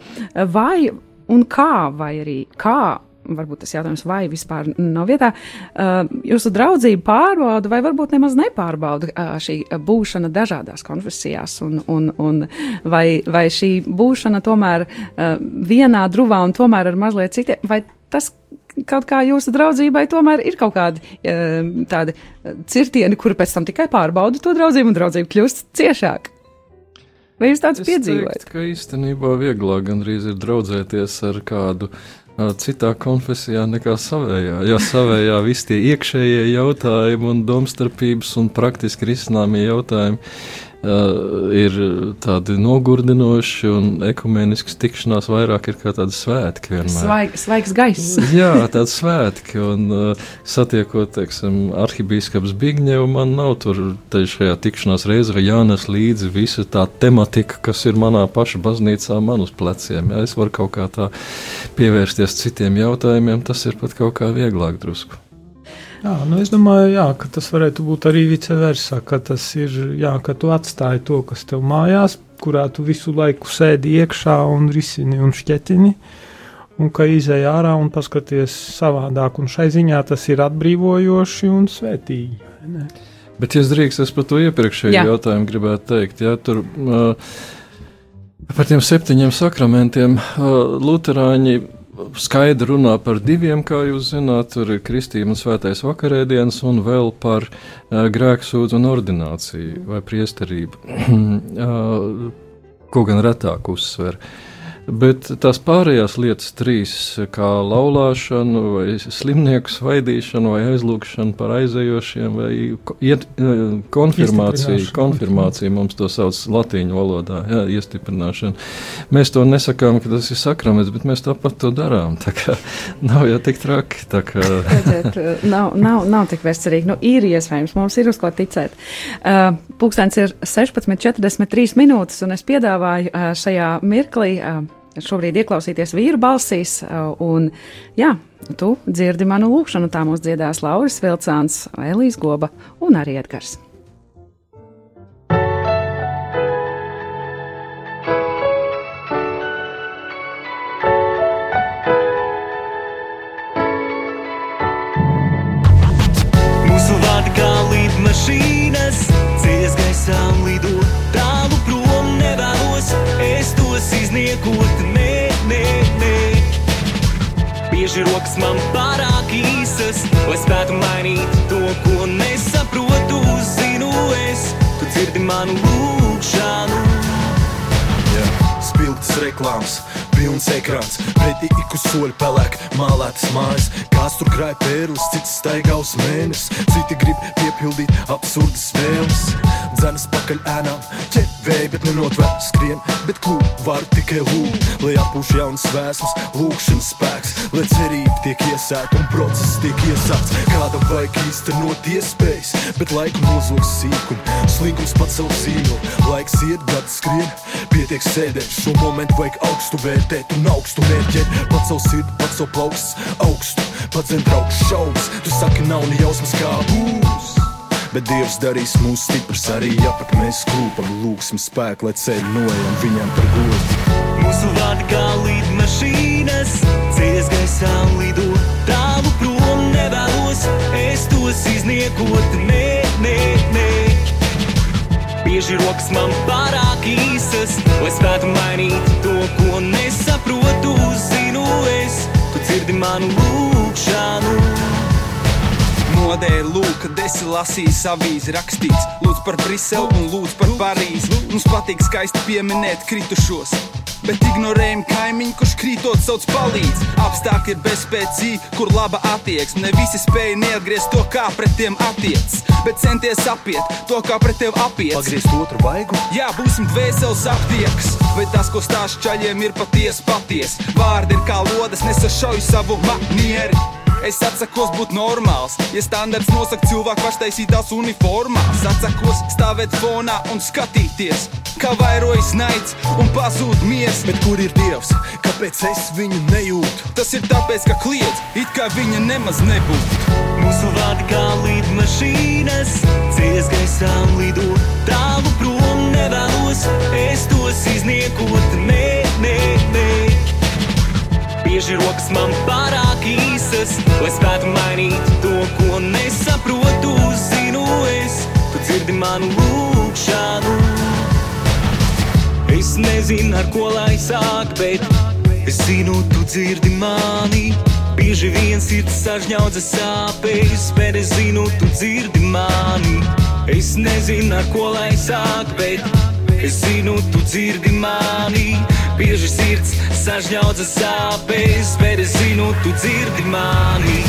vai un kā, vai arī kā varbūt tas jautājums vai vispār nav vietā, uh, jūsu draudzību pārbauda vai varbūt nemaz nepārbauda šī būšana dažādās konfesijās, un, un, un vai, vai šī būšana tomēr vienā druvā un tomēr ar mazliet citiem, vai tas kaut kā jūsu draudzībai tomēr ir kaut kādi uh, tādi cirtieni, kuri pēc tam tikai pārbauda to draudzību un draudzība kļūst ciešāka? Vai jūs tāds piedzīvojat? Ka īstenībā vieglāk gandrīz ir draudzēties ar kādu citā konfesijā nekā savējā. Ja savējā visi tie iekšējie jautājumi un domstarpības un praktiski risināmie jautājumi ir tādi nogurdinoši un ekumenisks tikšanās vairāk ir kā tādi svētki. Svaig, svaigs gaiss. Jā, tāds svētki, un uh, satiekot, teiksim, arhibīskaps Bigņevu, man nav tur šajā tikšanās reizē jānes līdzi visa tā tematika, kas ir manā paša baznīcā, man uz pleciem. Jā, es varu kaut kā tā pievērsties citiem jautājumiem, tas ir pat kaut kā vieglāk drusku. Jā, nu es domāju, jā, ka tas varētu būt arī vice versa, ka tas ir, jā, ka tu atstāji to, kas tev mājās, kurā tu visu laiku sēdi iekšā un risini un šķetini, un ka izēj ārā un paskaties savādāk, un šai ziņā tas ir atbrīvojoši un svētīgi. Ne? Bet, ja drīkst, es par to iepriekšējo Jā. jautājumu gribētu teikt, ja tur uh, par tiem septiņiem sakramentiem Lutāņi skaidri runā par diviem, kā jūs zināt, tur ir kristība un svētais vakarēdienas, un vēl par uh, grēksūdzu un ordināciju vai priesterību, uh, ko gan retāk uzsver. Bet tās pārējās lietas, trīs, kā laulāšana, vai slimnieku svaidīšana, vai aizlūgšana par aizējošiem, vai iet, konfirmācija, Iestiprināšana. konfirmācija mums to sauc latīņu valodā, jā, iestiprināšana. Mēs to nesakām, ka tas ir sakraments, bet mēs tāpat to darām. Tā kā nav jau tik traki. tā kā- Redziet, nav, nav, nav tik veselīgi. Nu, ir iespējams, mums ir uz ko ticēt. Uh, Pūkstens ir 16,43 minūtes, un es piedāvāju uh, šajā mirklī. Uh, Šobrīd ieklausīties vīru balsīs, uh, un jā, tu dzirdi manu lūgšanu. Tā mums dziedās Lauris Vilcāns, Elīs Goba un arī Edgars. Mūsu vārdi kā lidmašīnas, dzies gaisā un lido tālu prom nevēlos. Es tos izniekot, Bieži rokas man pārāk īsas, lai spētu mainīt to, ko nesaprotu. Zinu, es, tu dzirdi manu lūgšanu. Spilgtas reklāmas, pilns ekrāns, pretī ik uz soļa pelēk, mālētas mājas. Kāds tur krāj pērlis, cits staigā uz mēnesi, citi grib piepildīt absurdas vēlmes. Dzenas pakaļ ēnām, ķevēja, bet nenotver skrien, bet klūp var tikai lūgt, lai apūš jaunas vēsmas, lūkšanas spēks, lai cerība tiek iesēta un process tiek iesākts. Kāda vajag īstenot iespējas, bet laiku nozog sīkumu, slinkums pats savu zīmolu, laiks iet, gadi skrien, pietiek sēdēt, šo momentu vajag augstu vērtēt un augstu mērķēt, pats savu sirdi, pats savu plauksts, augstu, pats zem trauks šaubas, tu saki nav ne jausmas kā būs. Bet Dievs darīs mūs stiprus arī, ja pat mēs klūpam, lūgsim spēku, lai ceļu nojam viņam par godu. Mūsu vārdi kā lidmašīnas, dzies gaisā lido tālu prom nevēlos. Es tos izniekot, nē. Bieži rokas man pārāk īsas, lai spētu mainīt to, ko nesaprotu. Zinu, es, tu dzirdi manu lūgšanu. Modē lūk, kad esi lasījis avīzi rakstīts. Lūdz par Briselu un lūdz par Parīzi. Mums patīk skaisti pieminēt kritušos. Bet ignorējam kaimiņu, kurš krītot sauc palīdz. Apstākļi ir bezspēcīgi, kur laba attieksme. Ne visi spēja neatgriezt to, kā pret tiem attiecas. Bet centies apiet to, kā pret tevi apiet. Pagriezt otru vaigu, Jā, būsim dvēseles aptiekas. Vai tas, ko stāsta čaļiem, ir patiesi patiesi? Vārdi ir kā lodes, nesašauj savu manieri. Es atsakos būt normāls, ja standarts nosaka cilvēku paštaisītās uniformās. Atsakos stāvēt fonā un skatīties, kā vairojas naids un pazūd miers. bet kur ir Dievs? Kāpēc es viņu nejūtu? Tas ir tāpēc, ka kliedz, it kā viņa nemaz nebūtu. Mūsu vārdi kā lidmašīnas, dzies gaisā lido tālu prom nevēlos. Es tos izniekot, nē, nē, nē. Bieži rokas man īsas, lai spētu mainīt to, ko nesaprotu. Zinu, es, tu dzirdi manu lūgšanu. Es nezinu, ar ko lai sāk, bet es zinu, tu dzirdi mani. Bieži vien sirds sažņaudzas sāpes, bet es zinu, tu dzirdi mani. Es nezinu, ar ko lai sāk, bet es zinu, tu dzirdi mani. Bieži sirds sažņaudzas sāpes, bet es zinu, tu dzirdi mani.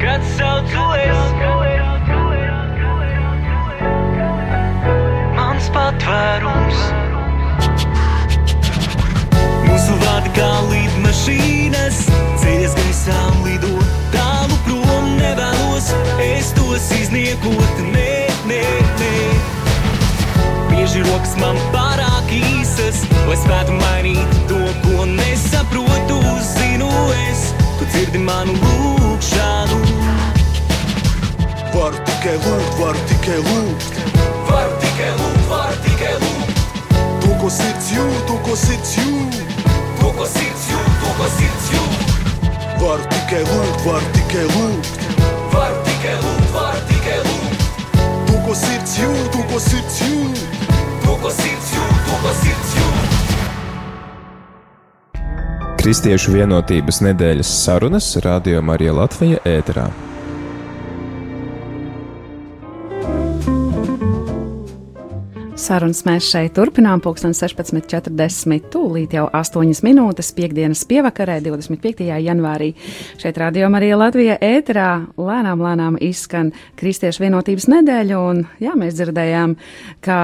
Kad saucu es, mans patvērums. Mūsu vārdi kā lidmašīnas, ceļas gaisām lido tālu prom. Nevēlos es tos izniekot, nē, nē, nē. Bieži rokas man pārāk īsas, lai spētu mainīt to, ko nesaprotu. Zinu es, tu dzirdi manu lūgšanu. Varu tikai lūgt, varu tikai lūgt. Varu tikai lūgt, varu tikai lūgt. To, ko sirds jūt, to, ko sirds jūt. To, ko sirds jūt, to, ko sirds jūt. Varu tikai lūgt, varu tikai lūgt. Varu tikai lūgt, varu tikai lūgt. To, ko sirds jūt, to, ko sirds jūt. To, ko sirds jūt, Kristiešu vienotības nedēļas sarunas Radio Marija Latvija ēterā. Sarunas mēs šeit turpinām, pulksten 16.40, tūlīt jau 8 minūtes, piekdienas pievakarē, 25. janvārī. Šeit rādījumā arī Latvijā ēterā lēnām, lēnām izskan Kristiešu vienotības nedēļa, un jā, mēs dzirdējām, kā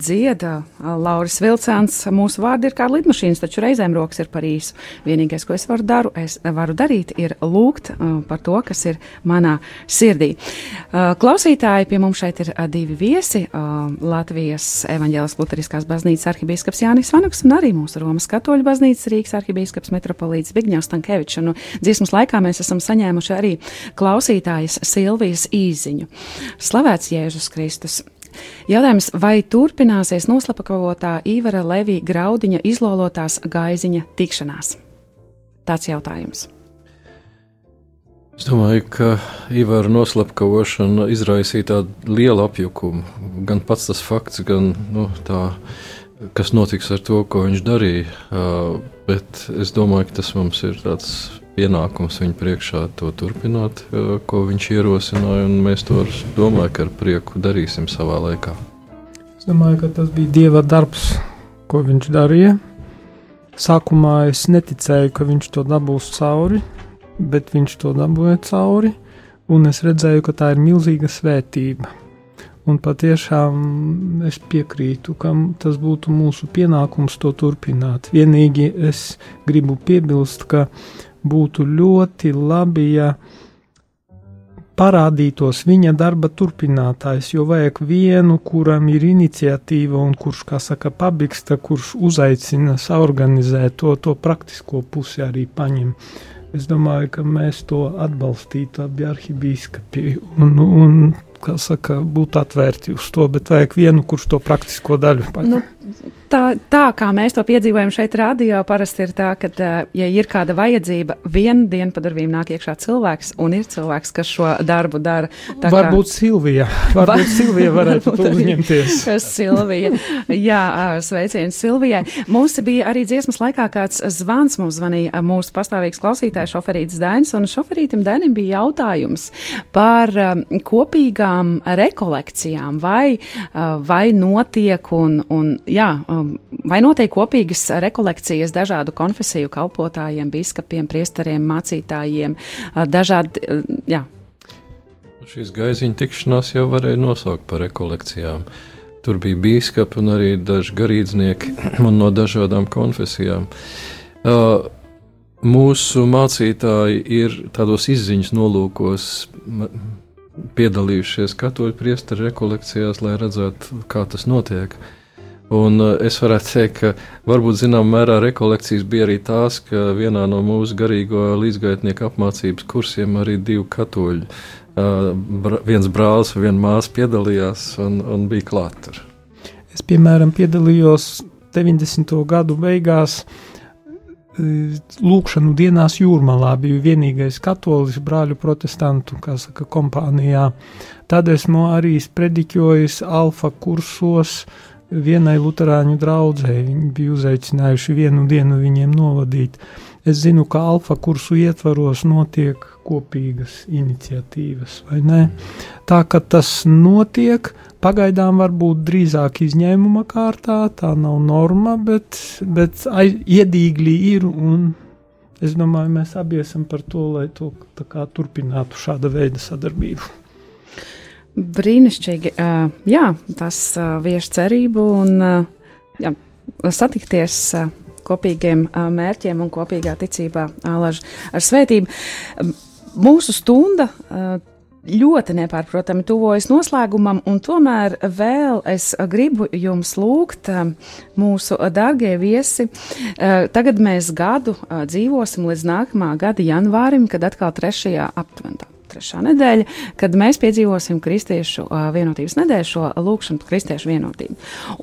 dzieda Lauris Vilcāns, mūsu vārdi ir kā lidmašīnas, taču reizēm rokas ir par īsu. Vienīgais, ko es varu, daru, es varu darīt, ir lūgt par to, kas ir manā sirdī. Klausītāji, pie mums šeit ir divi viesi Latvijas evaņģēlas luteriskās baznīcas arhibīskaps Jānis Vanuks un arī mūsu Romas katoļu baznīcas Rīgas arhibīskaps metropolīts Bigņevs Tankēvičs. Un dziesmas laikā mēs esam saņēmuši arī klausītājas Silvijas īziņu. Slavēts Jēzus Kristus! Jautājums, vai turpināsies noslapakavotā Īvara Levija graudiņa izlolotās gaiziņa tikšanās? Tāds jautājums. Es domāju, ka Ivara noslapkavošana izraisīja tādu lielu apjukumu. Gan pats tas fakts, gan nu, tā, kas notiks ar to, ko viņš darīja. Uh, bet es domāju, ka tas mums ir tāds pienākums viņa priekšā to turpināt, uh, ko viņš ierosināja. Mēs to domāju, ka ar prieku darīsim savā laikā. Es domāju, ka tas bija Dieva darbs, ko viņš darīja. Sākumā es neticēju, ka viņš to dabūs cauri, bet viņš to dabūja cauri, un es redzēju, ka tā ir milzīga svētība. Un patiešām es piekrītu, ka tas būtu mūsu pienākums to turpināt. Vienīgi es gribu piebilst, ka būtu ļoti labi, ja parādītos viņa darba turpinātājs, jo vajag vienu, kuram ir iniciatīva un kurš, kā saka, pabiksta, kurš uzaicina, organizē to, to praktisko pusi arī paņem. Es domāju, ka mēs to atbalstītu abi arhibīskapi un, un kā saka, būt atvērti uz to, bet vajag vienu, kurš to praktisko daļu paņem. Nu, tā, tā kā mēs to piedzīvojam šeit, radio parasti ir tā, ka, ja ir kāda vajadzība, vienu dienu padarbību nāk iekšā cilvēks, un ir cilvēks, kas šo darbu dara. Tā varbūt kā... Silvija, varbūt var... Silvija varētu to uzņemties. Silvija, jā, sveiciens Silvijai. Mums bija arī dziesmas laikā kāds zvans, mums zvanīja mūsu pastāvīgs klausītājs šoferītis Dainis, un šoferītim Dainim bija jautājums par kopīgām rekolekcijām, vai, vai notiek un, un jā, um, vai notiek kopīgas rekolekcijas dažādu konfesiju kalpotājiem, biskupiem, priesteriem, mācītājiem, uh, dažādi, uh, jā. Šīs gaiziņa tikšanās jau varēja nosaukt par rekolekcijām. Tur bija biskupi un arī daži garīdznieki no dažādām konfesijām. Uh, mūsu mācītāji ir tādos izziņas nolūkos piedalījušies katoļu priesteru rekolekcijās, lai redzētu, kā tas notiek. Un uh, es varētu teikt, ka varbūt zināmā mērā rekolekcijas bija arī tās, ka vienā no mūsu garīgo līdzgaitnieku apmācības kursiem arī divi katoļi, uh, br viens brālis un viena māsa piedalījās un, un bija klāt tur. Es, piemēram, piedalījos 90. gadu beigās lūkšanu dienās jūrmalā, biju vienīgais katolis brāļu protestantu, saka, kompānijā. Tad esmu arī sprediķojis alfa kursos vienai luterāņu draudzēji. Viņi bija uzaicinājuši vienu dienu viņiem novadīt. Es zinu, ka alfa kursu ietvaros notiek kopīgas iniciatīvas, vai ne? Tā ka tas notiek, pagaidām varbūt drīzāk izņēmuma kārtā, tā nav norma, bet, bet iedīgli ir un es domāju, mēs abi esam par to, lai to kā, turpinātu šāda veida sadarbību. Brīnišķīgi. Uh, jā, tas uh, vieš cerību un uh, jā, satikties. Uh, kopīgiem uh, mērķiem un kopīgā ticībā alaž, ar svētību. Mūsu stunda uh, ļoti nepārprotami tuvojas noslēgumam, un tomēr vēl es gribu jums lūgt, mūsu dārgie viesi. Tagad mēs gadu dzīvosim līdz nākamā gada janvārim, kad atkal trešajā aptuveni trešā nedēļa, kad mēs piedzīvosim kristiešu uh, vienotības nedēļu, šo lūkšanu par kristiešu vienotību.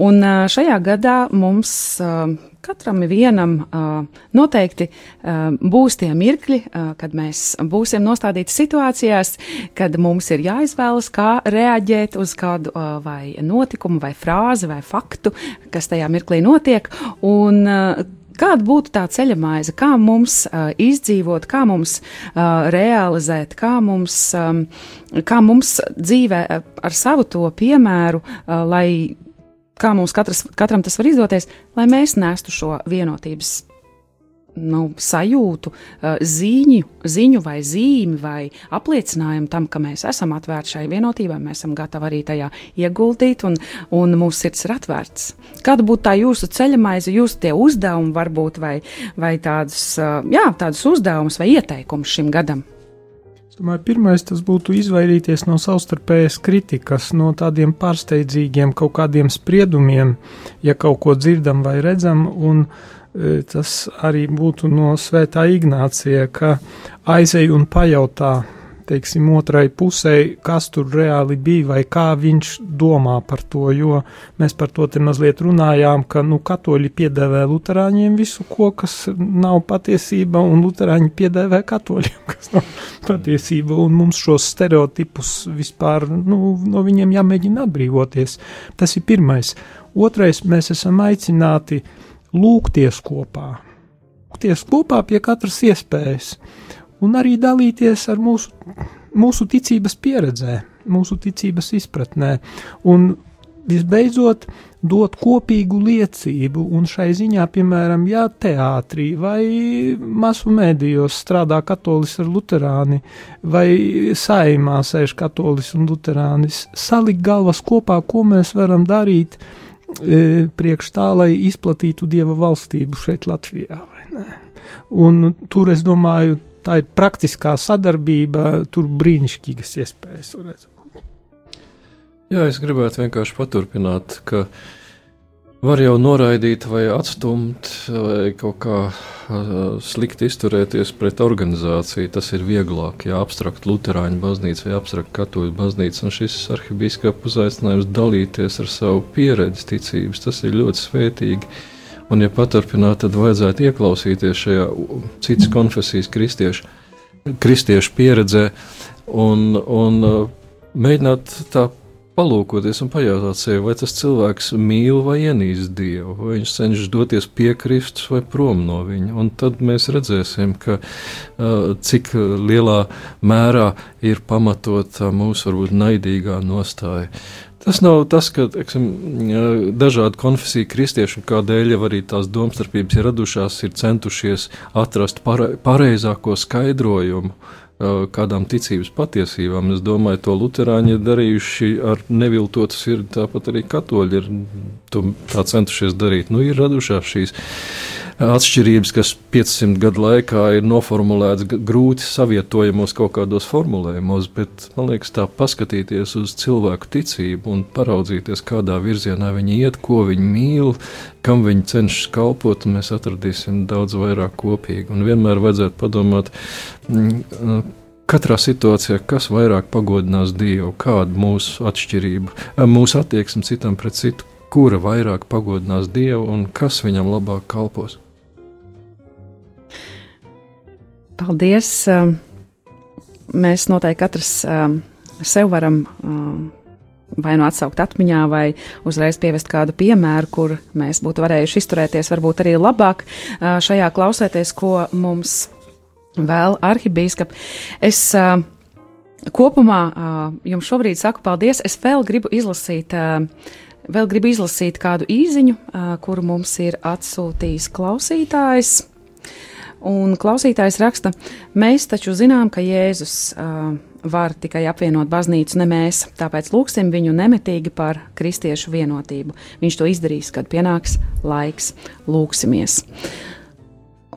Un uh, šajā gadā mums uh, katram vienam uh, noteikti uh, būs tie mirkļi, uh, kad mēs būsim nostādīti situācijās, kad mums ir jāizvēlas, kā reaģēt uz kādu uh, vai notikumu, vai frāzi, vai faktu, kas tajā mirklī notiek. Un, uh, Kāda būtu tā ceļa maize, kā mums uh, izdzīvot, kā mums uh, realizēt, kā mums, um, kā mums dzīvē ar savu to piemēru, uh, lai kā mums katras, katram tas var izdoties, lai mēs nestu šo vienotības nu, sajūtu, eh, ziņu, ziņu vai zīmi vai apliecinājumu tam, ka mēs esam atvērti šai vienotībai, mēs esam gatavi arī tajā ieguldīt un, un mūsu sirds ir atvērts. Kāda būtu tā jūsu ceļamaize, jūsu tie uzdevumi varbūt vai, vai tādus, eh, jā, tādus uzdevumus vai ieteikumus šim gadam? Domāju, pirmais tas būtu izvairīties no savstarpējas kritikas, no tādiem pārsteidzīgiem kaut kādiem spriedumiem, ja kaut ko dzirdam vai redzam, un uh, tas arī būtu no Svētā Ignācija, ka aizej un pajautā, teiksim, otrai pusē, kas tur reāli bija vai kā viņš domā par to, jo mēs par to te mazliet runājām, ka, nu, katoļi piedēvē luterāņiem visu, ko, kas nav patiesība, un luterāņi piedēvē katoļiem, kas nav patiesība, un mums šos stereotipus vispār, nu, no viņiem jāmēģina atbrīvoties. Tas ir pirmais. Otrais, mēs esam aicināti uh, lūgties kopā, lūgties kopā pie katras iespējas, un arī dalīties ar mūsu, mūsu ticības pieredzē, mūsu ticības izpratnē, un visbeidzot dot kopīgu liecību, un šai ziņā, piemēram, ja teātrī vai masu mēdījos strādā katolis ar luterāni, vai saimā sēž katolis un luterānis, salikt galvas kopā, ko mēs varam darīt, uh, priekš tā, lai izplatītu dieva valstību šeit, Latvijā. Un tur es domāju, tā ir praktiskā sadarbība, tur brīnišķīgas iespējas. Jā, es gribētu vienkārši paturpināt, ka uh, var jau noraidīt, vai atstumt, vai kaut kā slikti izturēties pret organizāciju. Tas ir vieglāk, ja abstrakt Lutāņu baznīca vai abstrakt Katoļu baznīca. Un šis arhibīskapa uzaicinājums dalīties ar savu pieredzi ticības, tas ir ļoti svētīgi. Un, ja paturpināt, tad vajadzētu ieklausīties šajā citas konfesijas kristiešu, kristiešu pieredzē un, un mēģināt tā palūkoties un pajautāt sev, vai tas cilvēks mīl vai ienīst Dievu, vai viņš cenšas doties pie Kristus vai prom no viņa. Un tad mēs redzēsim, ka, cik lielā mērā ir pamatota mūsu varbūt naidīgā nostāja. Tas nav tas, ka eksim, dažādu konfesiju kristieši, kādēļ jau arī tās domstarpības ir radušās, ir centušies atrast pareizāko skaidrojumu kādām ticības patiesībām. Es domāju, to Lutāņi ir darījuši ar neviltotu sirdi, tāpat arī katoļi ir tā centušies darīt. Nu, ir radušās šīs atšķirības, kas 500 gadu laikā ir noformulētas grūti savietojamos kaut kādos formulējumos, bet man liekas, tā paskatīties uz cilvēku ticību un paraudzīties, kādā virzienā viņi iet, ko viņi mīl, kam viņi cenšas kalpot, mēs atradīsim daudz vairāk kopīgi. Un vienmēr vajadzētu padomāt, mm, katrā situācijā, kas vairāk pagodinās Dievu, kāda mūsu atšķirība, mūsu attieksme citam pret citu, kura vairāk pagodinās Dievu un kas viņam labāk kalpos. Paldies! um, Mēs noteikti katrs um, sev varam um, vai nu atsaukt atmiņā, vai uzreiz pievest kādu piemēru, kur mēs būtu varējuši izturēties varbūt arī labāk šajā klausēties, ko mums vēl arhibīskap. Es kopumā jums šobrīd saku paldies. Es vēl gribu izlasīt. Vēl gribu izlasīt kādu īziņu, kuru mums ir atsūtījis klausītājs. Un klausītājs raksta, mēs taču zinām, ka Jēzus uh, var tikai apvienot baznīcu, ne mēs, tāpēc lūgsim viņu nemitīgi par kristiešu vienotību. Viņš to izdarīs, kad pienāks laiks, lūgsimies.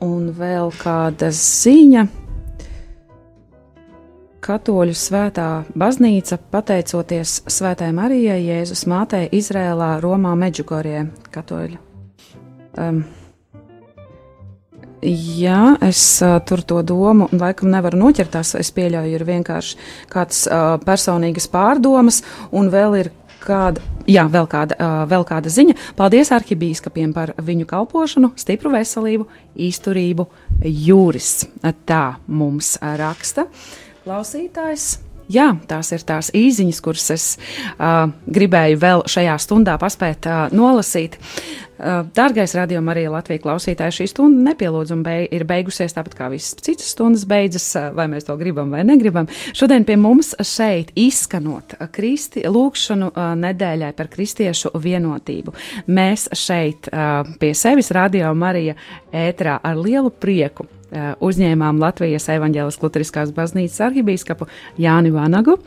Un vēl kāda ziņa. Katoļu svētā baznīca, pateicoties Svētajai Marijai, Jēzus mātei Izrēlā, Romā, Meģugorie katoļu. Um, Jā, es uh, tur to domu laikam nevaru noķert. tās, Es pieļauju, ir vienkārši kāds uh, personīgas pārdomas, un vēl ir kāda, jā, vēl kāda, uh, vēl kāda ziņa. Paldies arhibīskapiem par viņu kalpošanu, stipru veselību, izturību, jūris. Tā mums raksta klausītājs. Jā, tās ir tās īsiņas, kuras es uh, gribēju vēl šajā stundā paspēt uh, nolasīt. Uh, Dārgais radio Marija Latvijas klausītāji, šī stunda nepielūdzuma beig ir beigusies tāpat kā visas citas stundas beidzas, uh, vai mēs to gribam vai negribam. Šodien pie mums šeit izskanot kristi, lūkšanu uh, nedēļai par kristiešu vienotību. Mēs šeit pie sevis radio Marija ētrā ar lielu prieku uzņēmām Latvijas evaņģēlas Lutriskās baznīcas arhibīskapu Jāni Vanagu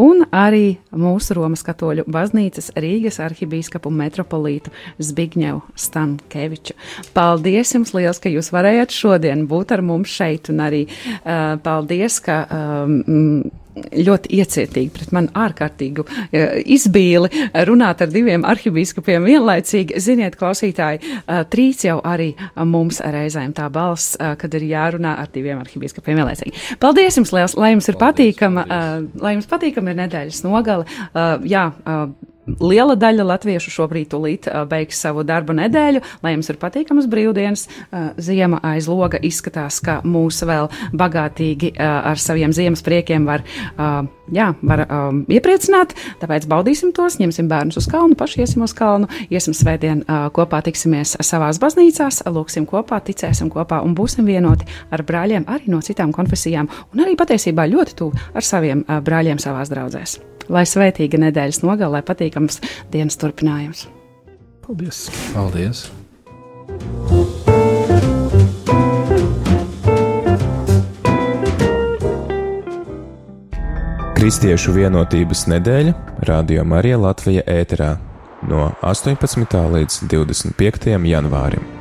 un arī mūsu Romas katoļu baznīcas Rīgas arhibīskapu metropolītu Zbigņevu Stankeviču. Paldies jums liels, ka jūs varējāt šodien būt ar mums šeit un arī uh, paldies, ka um, ļoti iecietīgi pret mani ārkārtīgu uh, izbīli runāt ar diviem arhibīskapiem vienlaicīgi. Ziniet, klausītāji, uh, trīc jau arī mums reizēm tā balss, kad ir jārunā ar diviem arhibīskapiem vienlaicīgi. Paldies jums liels, lai jums ir patīkama, uh, lai jums patīkama ir nedēļas nogale. Jā, Liela daļa latviešu šobrīd tūlīt beigs savu darbu nedēļu, lai jums ir patīkamas brīvdienas. Ziema aiz loga izskatās, ka mūs vēl bagātīgi ar saviem ziemas priekiem var, jā, var iepriecināt. Tāpēc baudīsim tos, ņemsim bērnus uz kalnu, paši iesim uz kalnu, iesim svētdien kopā, tiksimies savās baznīcās, lūksim kopā, ticēsim kopā un būsim vienoti ar brāļiem arī no citām konfesijām un arī patiesībā ļoti tuvu ar saviem brāļiem savās draudzēs. Lai svētīga nedēļas nogale, lai patīkams dienas turpinājums. Paldies! Paldies! Kristiešu vienotības nedēļa Radio Marija Latvija ēterā no 18. līdz 25. janvārim.